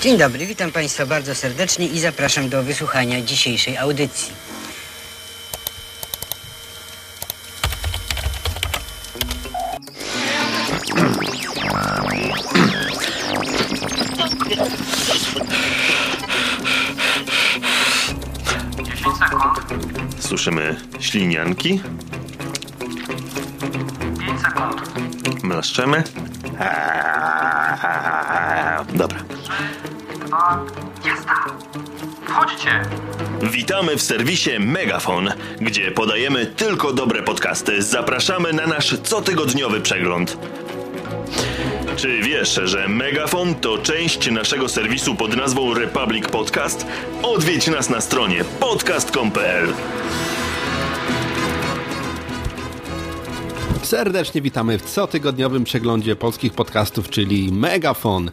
Dzień dobry, witam Państwa bardzo serdecznie i zapraszam do wysłuchania dzisiejszej audycji. Słyszymy ślinianki, 5 sekund. mlaszczemy. Dobra. Witamy w serwisie Megafon, gdzie podajemy tylko dobre podcasty. Zapraszamy na nasz cotygodniowy przegląd. Czy wiesz, że Megafon to część naszego serwisu pod nazwą Republic Podcast? Odwiedź nas na stronie podcast.com.pl. Serdecznie witamy w cotygodniowym przeglądzie polskich podcastów, czyli Megafon.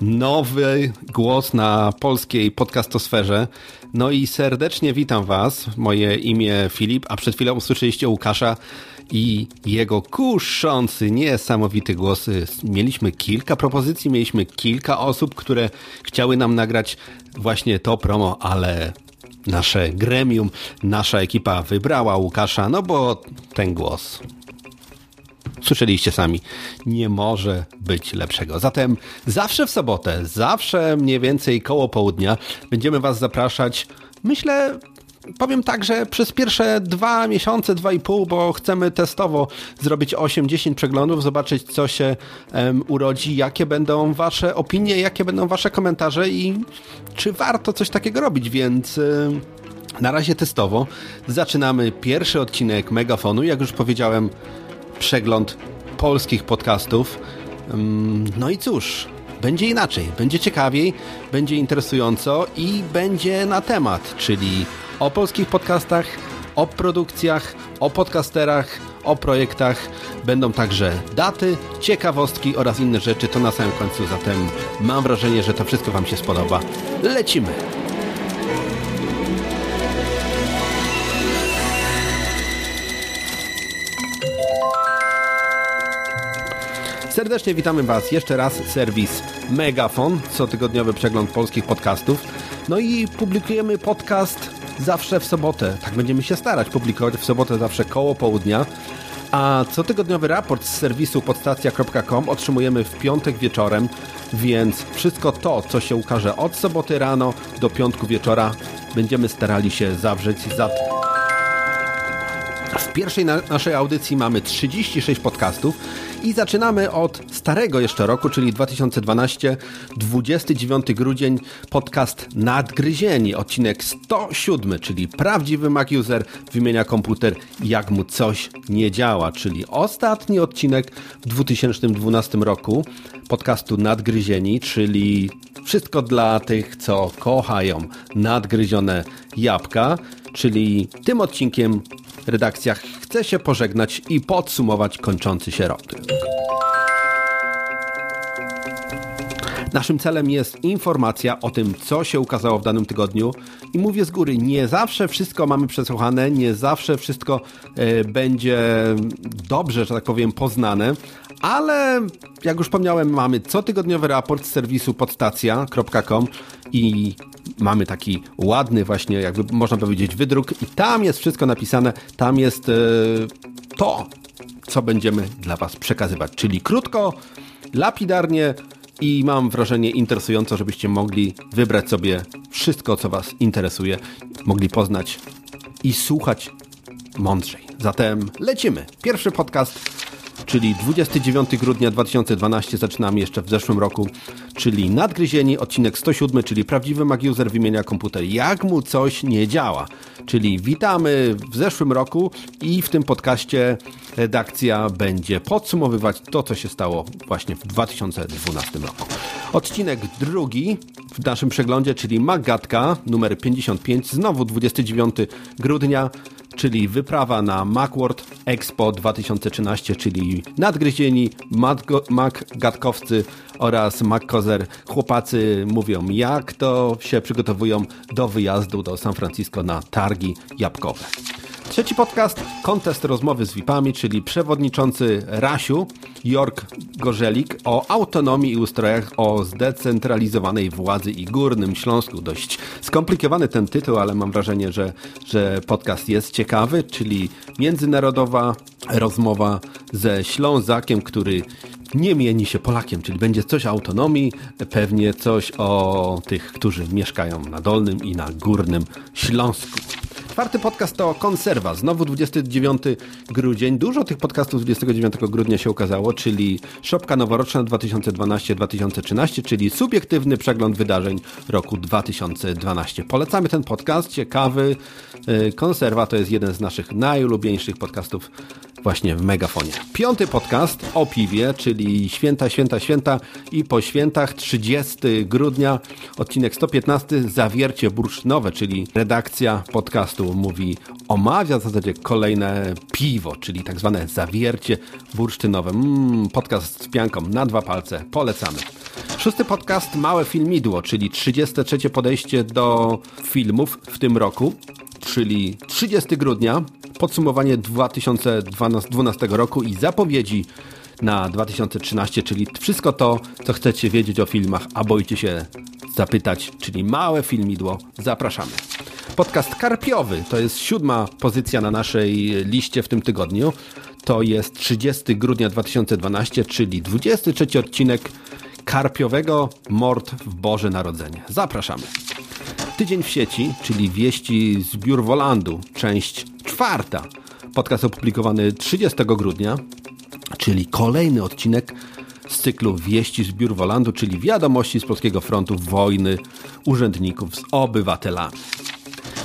Nowy głos na polskiej podcastosferze. No i serdecznie witam Was. Moje imię Filip, a przed chwilą usłyszeliście Łukasza i jego kuszący, niesamowity głos. Mieliśmy kilka propozycji, mieliśmy kilka osób, które chciały nam nagrać właśnie to promo, ale nasze gremium, nasza ekipa wybrała Łukasza, no bo ten głos Słyszeliście sami, nie może być lepszego. Zatem zawsze w sobotę, zawsze mniej więcej koło południa będziemy Was zapraszać, myślę, powiem tak, że przez pierwsze dwa miesiące, dwa i pół, bo chcemy testowo zrobić 8-10 przeglądów, zobaczyć co się um, urodzi, jakie będą Wasze opinie, jakie będą Wasze komentarze i czy warto coś takiego robić, więc... Um, na razie testowo zaczynamy pierwszy odcinek Megafonu. Jak już powiedziałem, przegląd polskich podcastów. No i cóż, będzie inaczej, będzie ciekawiej, będzie interesująco i będzie na temat, czyli o polskich podcastach, o produkcjach, o podcasterach, o projektach. Będą także daty, ciekawostki oraz inne rzeczy. To na samym końcu, zatem mam wrażenie, że to wszystko Wam się spodoba. Lecimy! Serdecznie witamy Was jeszcze raz, serwis Megafon, cotygodniowy przegląd polskich podcastów. No i publikujemy podcast zawsze w sobotę. Tak będziemy się starać publikować w sobotę zawsze koło południa. A cotygodniowy raport z serwisu podstacja.com otrzymujemy w piątek wieczorem, więc wszystko to, co się ukaże od soboty rano do piątku wieczora, będziemy starali się zawrzeć za w pierwszej na naszej audycji mamy 36 podcastów i zaczynamy od starego jeszcze roku, czyli 2012, 29 grudzień, podcast Nadgryzieni, odcinek 107, czyli prawdziwy Mac User wymienia komputer jak mu coś nie działa, czyli ostatni odcinek w 2012 roku podcastu Nadgryzieni, czyli wszystko dla tych, co kochają nadgryzione jabłka, czyli tym odcinkiem redakcja chce się pożegnać i podsumować kończący się rok. Naszym celem jest informacja o tym, co się ukazało w danym tygodniu i mówię z góry, nie zawsze wszystko mamy przesłuchane, nie zawsze wszystko e, będzie dobrze, że tak powiem, poznane, ale jak już wspomniałem, mamy cotygodniowy raport z serwisu podstacja.com i mamy taki ładny właśnie, jakby można powiedzieć, wydruk i tam jest wszystko napisane, tam jest e, to, co będziemy dla Was przekazywać, czyli krótko, lapidarnie, i mam wrażenie interesująco, żebyście mogli wybrać sobie wszystko, co Was interesuje, mogli poznać i słuchać mądrzej. Zatem lecimy. Pierwszy podcast czyli 29 grudnia 2012, zaczynamy jeszcze w zeszłym roku, czyli Nadgryzieni, odcinek 107, czyli prawdziwy MacUser wymienia komputer, jak mu coś nie działa. Czyli witamy w zeszłym roku i w tym podcaście redakcja będzie podsumowywać to, co się stało właśnie w 2012 roku. Odcinek drugi w naszym przeglądzie, czyli Magatka numer 55, znowu 29 grudnia czyli wyprawa na Macworld Expo 2013, czyli nadgryzieni, Mac-gadkowcy oraz Mac-kozer chłopacy mówią, jak to się przygotowują do wyjazdu do San Francisco na targi jabłkowe. Trzeci podcast, kontest rozmowy z VIP-ami, czyli przewodniczący Rasiu, Jork Gorzelik, o autonomii i ustrojach, o zdecentralizowanej władzy i Górnym Śląsku. Dość skomplikowany ten tytuł, ale mam wrażenie, że, że podcast jest ciekawy, czyli międzynarodowa rozmowa ze Ślązakiem, który nie mieni się Polakiem, czyli będzie coś o autonomii, pewnie coś o tych, którzy mieszkają na Dolnym i na Górnym Śląsku. Czwarty podcast to Konserwa. Znowu 29 grudzień. Dużo tych podcastów 29 grudnia się ukazało, czyli Szopka Noworoczna 2012-2013, czyli subiektywny przegląd wydarzeń roku 2012. Polecamy ten podcast, ciekawy. Y, Konserwa to jest jeden z naszych najulubieńszych podcastów właśnie w Megafonie. Piąty podcast o piwie, czyli Święta, Święta, Święta i po świętach 30 grudnia, odcinek 115, Zawiercie bursztynowe, czyli redakcja podcastu mówi, omawia w zasadzie kolejne piwo, czyli tak zwane zawiercie bursztynowe. Mm, podcast z pianką na dwa palce, polecamy. Szósty podcast Małe Filmidło, czyli 33 podejście do filmów w tym roku, czyli 30 grudnia, podsumowanie 2012 roku i zapowiedzi na 2013, czyli wszystko to, co chcecie wiedzieć o filmach, a boicie się zapytać, czyli małe filmidło. Zapraszamy. Podcast Karpiowy to jest siódma pozycja na naszej liście w tym tygodniu. To jest 30 grudnia 2012, czyli 23 odcinek Karpiowego Mord w Boże Narodzenie. Zapraszamy. Tydzień w sieci, czyli wieści z Biurwolandu, część czwarta. Podcast opublikowany 30 grudnia, czyli kolejny odcinek z cyklu Wieści z Biurwolandu, czyli wiadomości z Polskiego Frontu Wojny urzędników z obywatelami.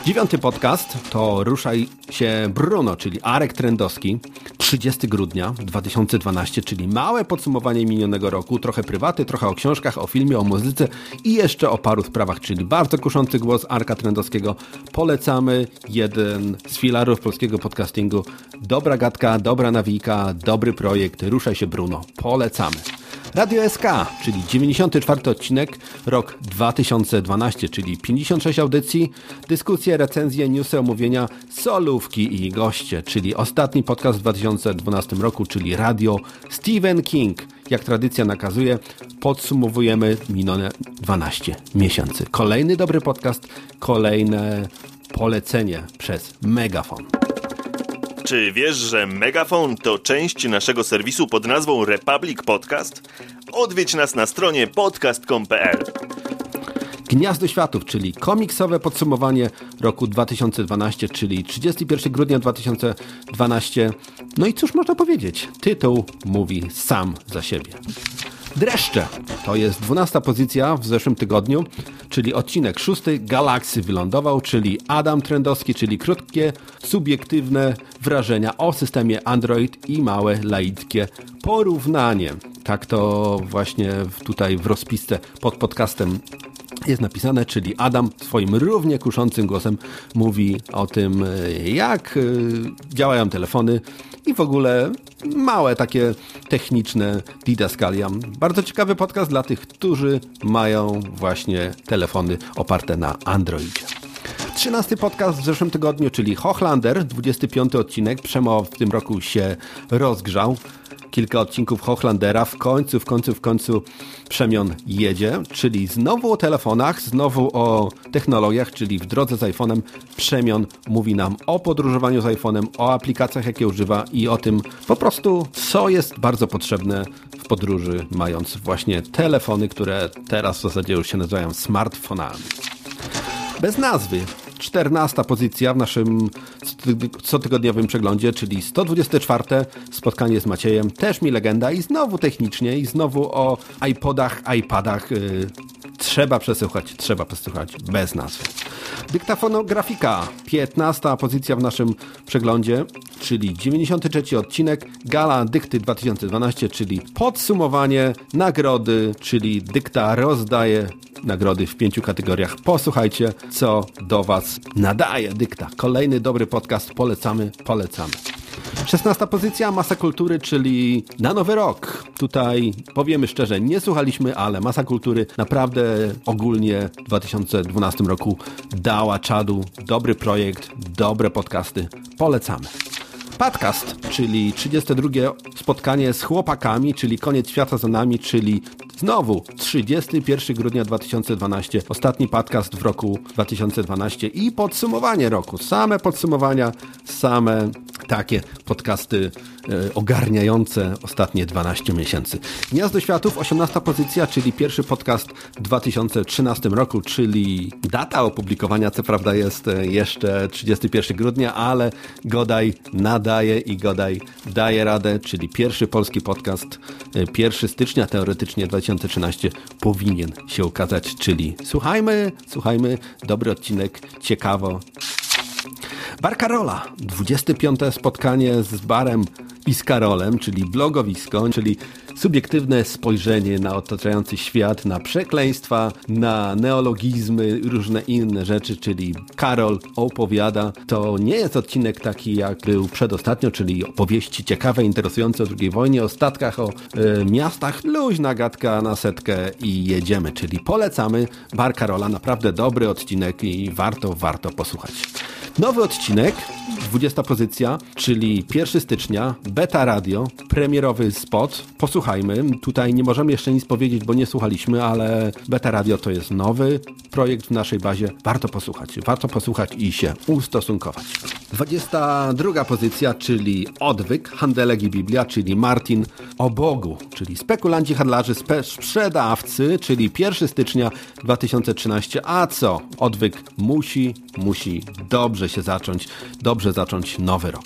Dziewiąty podcast to Ruszaj się Bruno, czyli Arek Trendowski. 30 grudnia 2012, czyli małe podsumowanie minionego roku, trochę prywaty, trochę o książkach, o filmie, o muzyce i jeszcze o paru sprawach, czyli bardzo kuszący głos Arka Trendowskiego. Polecamy jeden z filarów polskiego podcastingu. Dobra gadka, dobra nawika, dobry projekt, ruszaj się Bruno. Polecamy. Radio SK, czyli 94 odcinek, rok 2012, czyli 56 audycji, dyskusje, recenzje, newsy, omówienia, solówki i goście, czyli ostatni podcast w 2012 roku, czyli radio Stephen King. Jak tradycja nakazuje, podsumowujemy minione 12 miesięcy. Kolejny dobry podcast, kolejne polecenie przez Megafon. Czy wiesz, że Megafon to część naszego serwisu pod nazwą Republic Podcast? Odwiedź nas na stronie podcast.com.pl. Gniazdo Światów, czyli komiksowe podsumowanie roku 2012, czyli 31 grudnia 2012. No i cóż można powiedzieć? Tytuł mówi sam za siebie. Dreszcze to jest 12 pozycja w zeszłym tygodniu, czyli odcinek szósty Galaksy wylądował, czyli Adam Trendowski, czyli krótkie, subiektywne wrażenia o systemie Android i małe laickie porównanie. Tak to właśnie tutaj w rozpisce pod podcastem jest napisane, czyli Adam swoim równie kuszącym głosem mówi o tym, jak działają telefony i w ogóle małe takie techniczne didaskalia. Bardzo ciekawy podcast dla tych, którzy mają właśnie telefony oparte na Androidzie. 13 podcast w zeszłym tygodniu, czyli Hochlander, 25 odcinek. Przemo w tym roku się rozgrzał. Kilka odcinków Hochlandera. W końcu, w końcu, w końcu Przemion jedzie, czyli znowu o telefonach, znowu o technologiach, czyli w drodze z iPhone'em Przemion mówi nam o podróżowaniu z iPhone'em, o aplikacjach, jakie używa i o tym po prostu, co jest bardzo potrzebne w podróży, mając właśnie telefony, które teraz w zasadzie już się nazywają smartfonami. Bez nazwy. 14 pozycja w naszym cotygodniowym przeglądzie, czyli 124 spotkanie z Maciejem, też mi legenda i znowu technicznie i znowu o iPodach, iPadach yy, trzeba przesłuchać, trzeba przesłuchać bez nazwy. Dyktafonografika, 15 pozycja w naszym przeglądzie, czyli 93 odcinek Gala Dykty 2012, czyli podsumowanie nagrody, czyli Dykta rozdaje nagrody w pięciu kategoriach. Posłuchajcie, co do Was nadaje Dykta. Kolejny dobry podcast, polecamy, polecamy. 16 pozycja, Masa Kultury, czyli na nowy rok. Tutaj powiemy szczerze, nie słuchaliśmy, ale Masa Kultury naprawdę ogólnie w 2012 roku dała czadu. Dobry projekt, dobre podcasty. Polecamy. Podcast, czyli 32 spotkanie z chłopakami, czyli koniec świata za nami, czyli znowu 31 grudnia 2012, ostatni podcast w roku 2012 i podsumowanie roku. Same podsumowania, same takie podcasty e, ogarniające ostatnie 12 miesięcy. Gniazdo Światów, 18 pozycja, czyli pierwszy podcast w 2013 roku, czyli data opublikowania, co prawda jest e, jeszcze 31 grudnia, ale Godaj nadaje i Godaj daje radę, czyli pierwszy polski podcast, e, 1 stycznia teoretycznie 2013 powinien się ukazać, czyli słuchajmy, słuchajmy, dobry odcinek, ciekawo, Bar Karola, 25. spotkanie z barem i z Karolem, czyli blogowisko, czyli subiektywne spojrzenie na otaczający świat, na przekleństwa, na neologizmy, różne inne rzeczy, czyli Karol opowiada. To nie jest odcinek taki, jak był przedostatnio, czyli opowieści ciekawe, interesujące o II wojnie, o statkach, o e, miastach, luźna gadka na setkę i jedziemy, czyli polecamy Bar Karola, naprawdę dobry odcinek i warto, warto posłuchać. Nowy odcinek, 20 pozycja, czyli 1 stycznia, Beta Radio, premierowy spot. Posłuchajmy. Tutaj nie możemy jeszcze nic powiedzieć, bo nie słuchaliśmy, ale Beta Radio to jest nowy projekt w naszej bazie. Warto posłuchać. Warto posłuchać i się ustosunkować. 22 pozycja, czyli Odwyk, Handelek i Biblia, czyli Martin o Bogu, czyli spekulanci, handlarze, spe sprzedawcy, czyli 1 stycznia 2013. A co? Odwyk musi, musi dobrze się zacząć, dobrze zacząć nowy rok.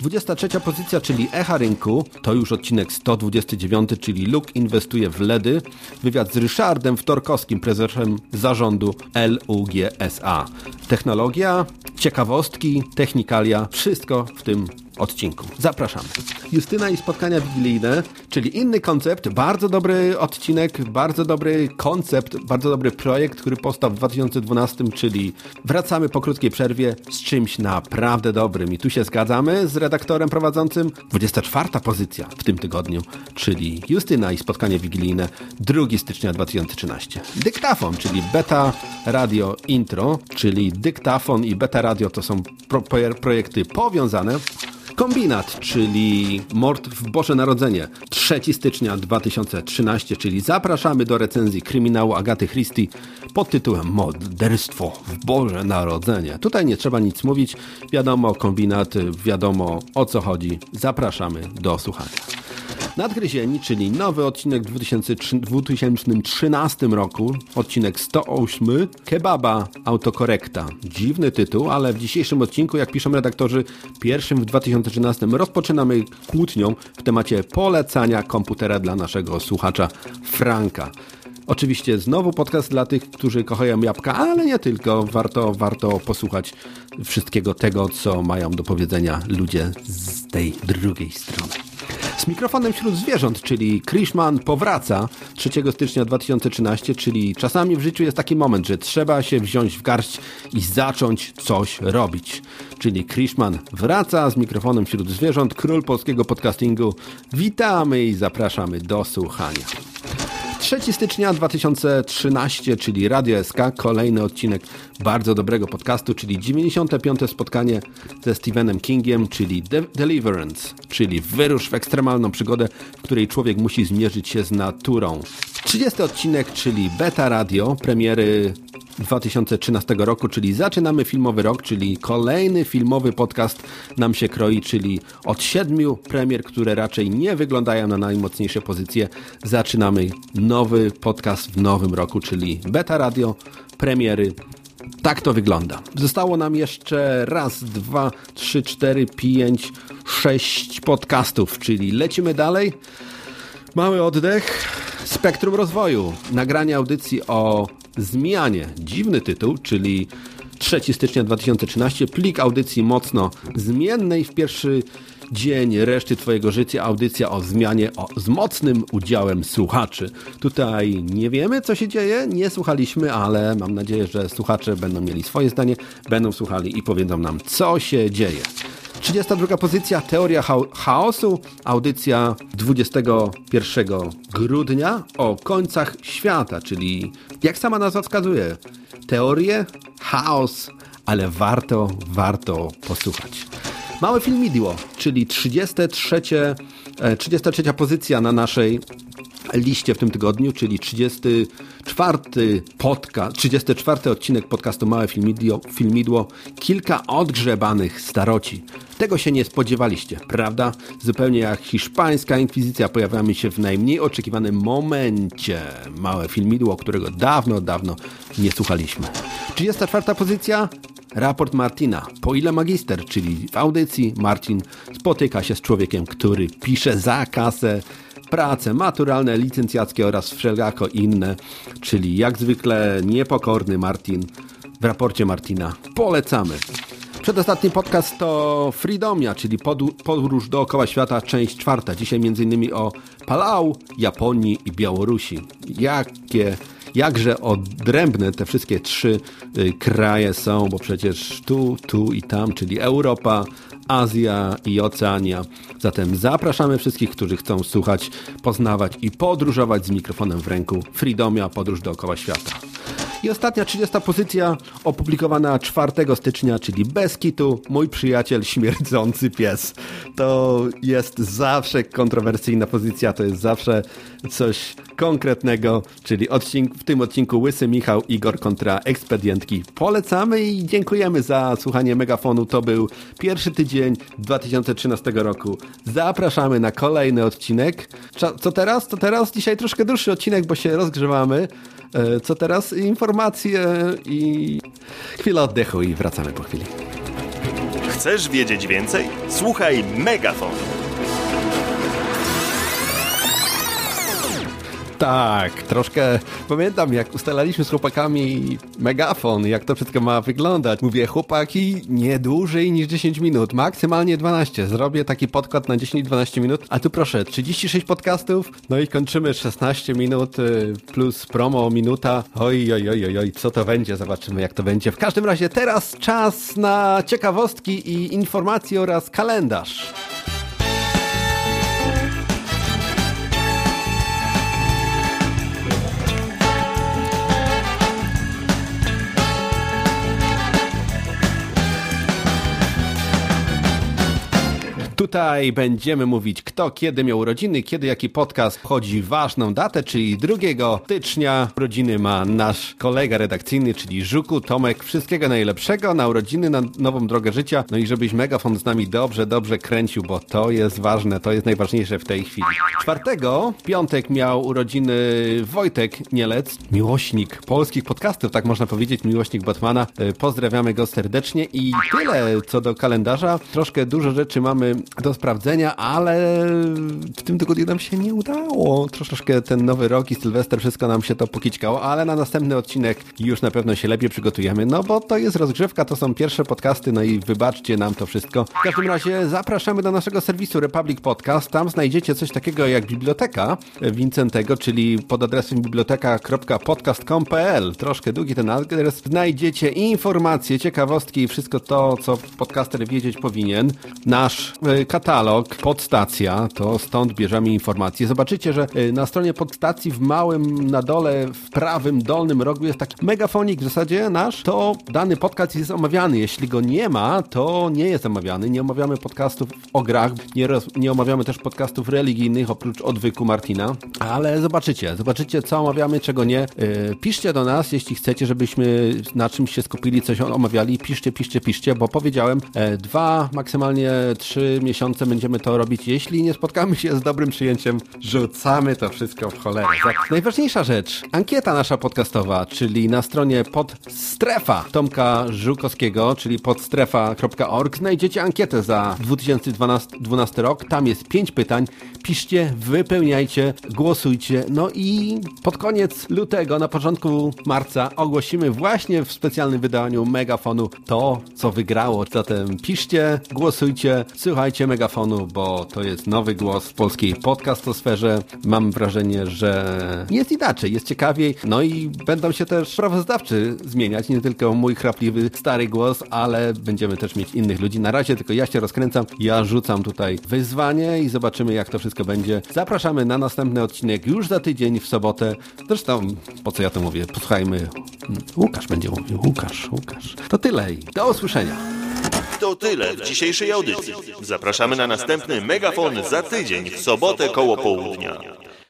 23 pozycja, czyli Echa Rynku, to już odcinek 129, czyli Luke inwestuje w LEDy. Wywiad z Ryszardem Wtorkowskim, prezesem zarządu LUGSA. Technologia, ciekawostki, technikalia, wszystko w tym odcinku. Zapraszamy. Justyna i spotkania wigilijne, czyli inny koncept, bardzo dobry odcinek, bardzo dobry koncept, bardzo dobry projekt, który powstał w 2012, czyli wracamy po krótkiej przerwie z czymś naprawdę dobrym. I tu się zgadzamy z redaktorem prowadzącym. 24 pozycja w tym tygodniu, czyli Justyna i spotkanie wigilijne 2 stycznia 2013. Dyktafon, czyli beta radio intro, czyli dyktafon i beta radio to są pro projekty powiązane. Kombinat, czyli Mord w Boże Narodzenie, 3 stycznia 2013, czyli zapraszamy do recenzji kryminału Agaty Christie pod tytułem Morderstwo w Boże Narodzenie. Tutaj nie trzeba nic mówić, wiadomo kombinat, wiadomo o co chodzi. Zapraszamy do słuchania. Nadgryzieni, czyli nowy odcinek w 2013 roku, odcinek 108, Kebaba Autokorekta. Dziwny tytuł, ale w dzisiejszym odcinku, jak piszą redaktorzy, pierwszym w 2013 rozpoczynamy kłótnią w temacie polecania komputera dla naszego słuchacza Franka. Oczywiście znowu podcast dla tych, którzy kochają jabłka, ale nie tylko. Warto, warto posłuchać wszystkiego tego, co mają do powiedzenia ludzie z tej drugiej strony. Z mikrofonem wśród zwierząt, czyli Krishman powraca 3 stycznia 2013, czyli czasami w życiu jest taki moment, że trzeba się wziąć w garść i zacząć coś robić. Czyli Krishman wraca z mikrofonem wśród zwierząt, król polskiego podcastingu. Witamy i zapraszamy do słuchania. 3 stycznia 2013, czyli Radio SK, kolejny odcinek bardzo dobrego podcastu, czyli 95. spotkanie ze Stephenem Kingiem, czyli De Deliverance, czyli wyrusz w ekstremalną przygodę, w której człowiek musi zmierzyć się z naturą. 30 odcinek, czyli Beta Radio, premiery 2013 roku, czyli zaczynamy filmowy rok, czyli kolejny filmowy podcast nam się kroi, czyli od siedmiu premier, które raczej nie wyglądają na najmocniejsze pozycje, zaczynamy nowy podcast w nowym roku, czyli Beta Radio, premiery. Tak to wygląda. Zostało nam jeszcze raz, dwa, trzy, cztery, pięć, sześć podcastów, czyli lecimy dalej. Mały oddech. Spektrum rozwoju. Nagranie audycji o zmianie. Dziwny tytuł, czyli 3 stycznia 2013. Plik audycji mocno zmiennej w pierwszy dzień reszty Twojego życia. Audycja o zmianie o, z mocnym udziałem słuchaczy. Tutaj nie wiemy, co się dzieje, nie słuchaliśmy, ale mam nadzieję, że słuchacze będą mieli swoje zdanie, będą słuchali i powiedzą nam, co się dzieje. 32 pozycja Teoria Chaosu, audycja 21 grudnia o końcach świata, czyli jak sama nazwa wskazuje, teorie, chaos, ale warto, warto posłuchać. Małe filmidło, czyli 33, 33 e, pozycja na naszej liście w tym tygodniu, czyli 34 podcast, 34 odcinek podcastu Małe Filmidło, Filmidło, kilka odgrzebanych staroci. Tego się nie spodziewaliście, prawda? Zupełnie jak hiszpańska inkwizycja pojawiamy się w najmniej oczekiwanym momencie. Małe Filmidło, którego dawno, dawno nie słuchaliśmy. 34 pozycja Raport Martina. Po ile magister, czyli w audycji Marcin spotyka się z człowiekiem, który pisze za kasę prace maturalne, licencjackie oraz wszelako inne, czyli jak zwykle niepokorny Martin w raporcie Martina. Polecamy. Przedostatni podcast to Freedomia, czyli podróż dookoła świata, część czwarta. Dzisiaj m.in. o Palau, Japonii i Białorusi. Jakie jakże odrębne te wszystkie trzy y, kraje są, bo przecież tu, tu i tam, czyli Europa, Azja i Oceania. Zatem zapraszamy wszystkich, którzy chcą słuchać, poznawać i podróżować z mikrofonem w ręku. Freedomia, podróż dookoła świata. I ostatnia 30 pozycja opublikowana 4 stycznia, czyli bez kitu, mój przyjaciel śmierdzący pies. To jest zawsze kontrowersyjna pozycja, to jest zawsze coś konkretnego, czyli odcink, w tym odcinku Łysy Michał Igor kontra ekspedientki. Polecamy i dziękujemy za słuchanie Megafonu. To był pierwszy tydzień 2013 roku. Zapraszamy na kolejny odcinek. Co teraz? To teraz dzisiaj troszkę dłuższy odcinek, bo się rozgrzewamy. E, co teraz? Informacje i chwila oddechu i wracamy po chwili. Chcesz wiedzieć więcej? Słuchaj Megafon. Tak, troszkę pamiętam jak ustalaliśmy z chłopakami megafon, jak to wszystko ma wyglądać. Mówię, chłopaki, nie dłużej niż 10 minut, maksymalnie 12. Zrobię taki podkład na 10-12 minut, a tu proszę, 36 podcastów, no i kończymy 16 minut y, plus promo minuta. Oj, oj, oj, oj, oj, co to będzie? Zobaczymy jak to będzie. W każdym razie teraz czas na ciekawostki i informacje oraz kalendarz. Tutaj będziemy mówić, kto kiedy miał urodziny, kiedy jaki podcast wchodzi ważną datę, czyli 2 stycznia. Urodziny ma nasz kolega redakcyjny, czyli Żuku, Tomek. Wszystkiego najlepszego na urodziny, na nową drogę życia. No i żebyś megafon z nami dobrze, dobrze kręcił, bo to jest ważne, to jest najważniejsze w tej chwili. Czwartego, piątek miał urodziny Wojtek Nielec, miłośnik polskich podcastów, tak można powiedzieć, miłośnik Batmana. E, pozdrawiamy go serdecznie i tyle co do kalendarza. Troszkę dużo rzeczy mamy do sprawdzenia, ale w tym tygodniu nam się nie udało. Troszeczkę ten nowy rok i Sylwester, wszystko nam się to pokićkało, ale na następny odcinek już na pewno się lepiej przygotujemy, no bo to jest rozgrzewka, to są pierwsze podcasty, no i wybaczcie nam to wszystko. W każdym razie zapraszamy do naszego serwisu Republic Podcast. Tam znajdziecie coś takiego jak biblioteka Wincentego, czyli pod adresem biblioteka.podcast.com.pl. Troszkę długi ten adres. Znajdziecie informacje, ciekawostki i wszystko to, co podcaster wiedzieć powinien. Nasz e, katalog, podstacja, to stąd bierzemy informacje. Zobaczycie, że y, na stronie podstacji w małym, na dole, w prawym, dolnym rogu jest taki megafonik w zasadzie nasz, to dany podcast jest omawiany. Jeśli go nie ma, to nie jest omawiany. Nie omawiamy podcastów o grach, nie, roz, nie omawiamy też podcastów religijnych, oprócz odwyku Martina, ale zobaczycie, zobaczycie co omawiamy, czego nie. Yy, piszcie do nas, jeśli chcecie, żebyśmy na czymś się skupili, coś omawiali. Piszcie, piszcie, piszcie, bo powiedziałem, e, dwa, maksymalnie trzy miesiące będziemy to robić. Jeśli nie spotkamy się z dobrym przyjęciem, rzucamy to wszystko w cholerę. Najważniejsza rzecz, ankieta nasza podcastowa, czyli na stronie podstrefa Tomka Żukowskiego, czyli podstrefa.org znajdziecie ankietę za 2012 rok. Tam jest pięć pytań. Piszcie, wypełniajcie, głosujcie. No i pod koniec lutego, na początku marca ogłosimy właśnie w specjalnym wydaniu Megafonu to, co wygrało. Zatem piszcie, głosujcie, słuchajcie słuchacie Megafonu, bo to jest nowy głos w polskiej podcastosferze. Mam wrażenie, że jest inaczej, jest ciekawiej. No i będą się też sprawozdawcy zmieniać, nie tylko mój chrapliwy stary głos, ale będziemy też mieć innych ludzi. Na razie tylko ja się rozkręcam, ja rzucam tutaj wyzwanie i zobaczymy jak to wszystko będzie. Zapraszamy na następny odcinek już za tydzień w sobotę. Zresztą, po co ja to mówię? Posłuchajmy. Łukasz będzie mówił. Łukasz, Łukasz. To tyle i do usłyszenia. To tyle w dzisiejszej audycji. Zapraszamy na następny Megafon za tydzień, w sobotę koło południa.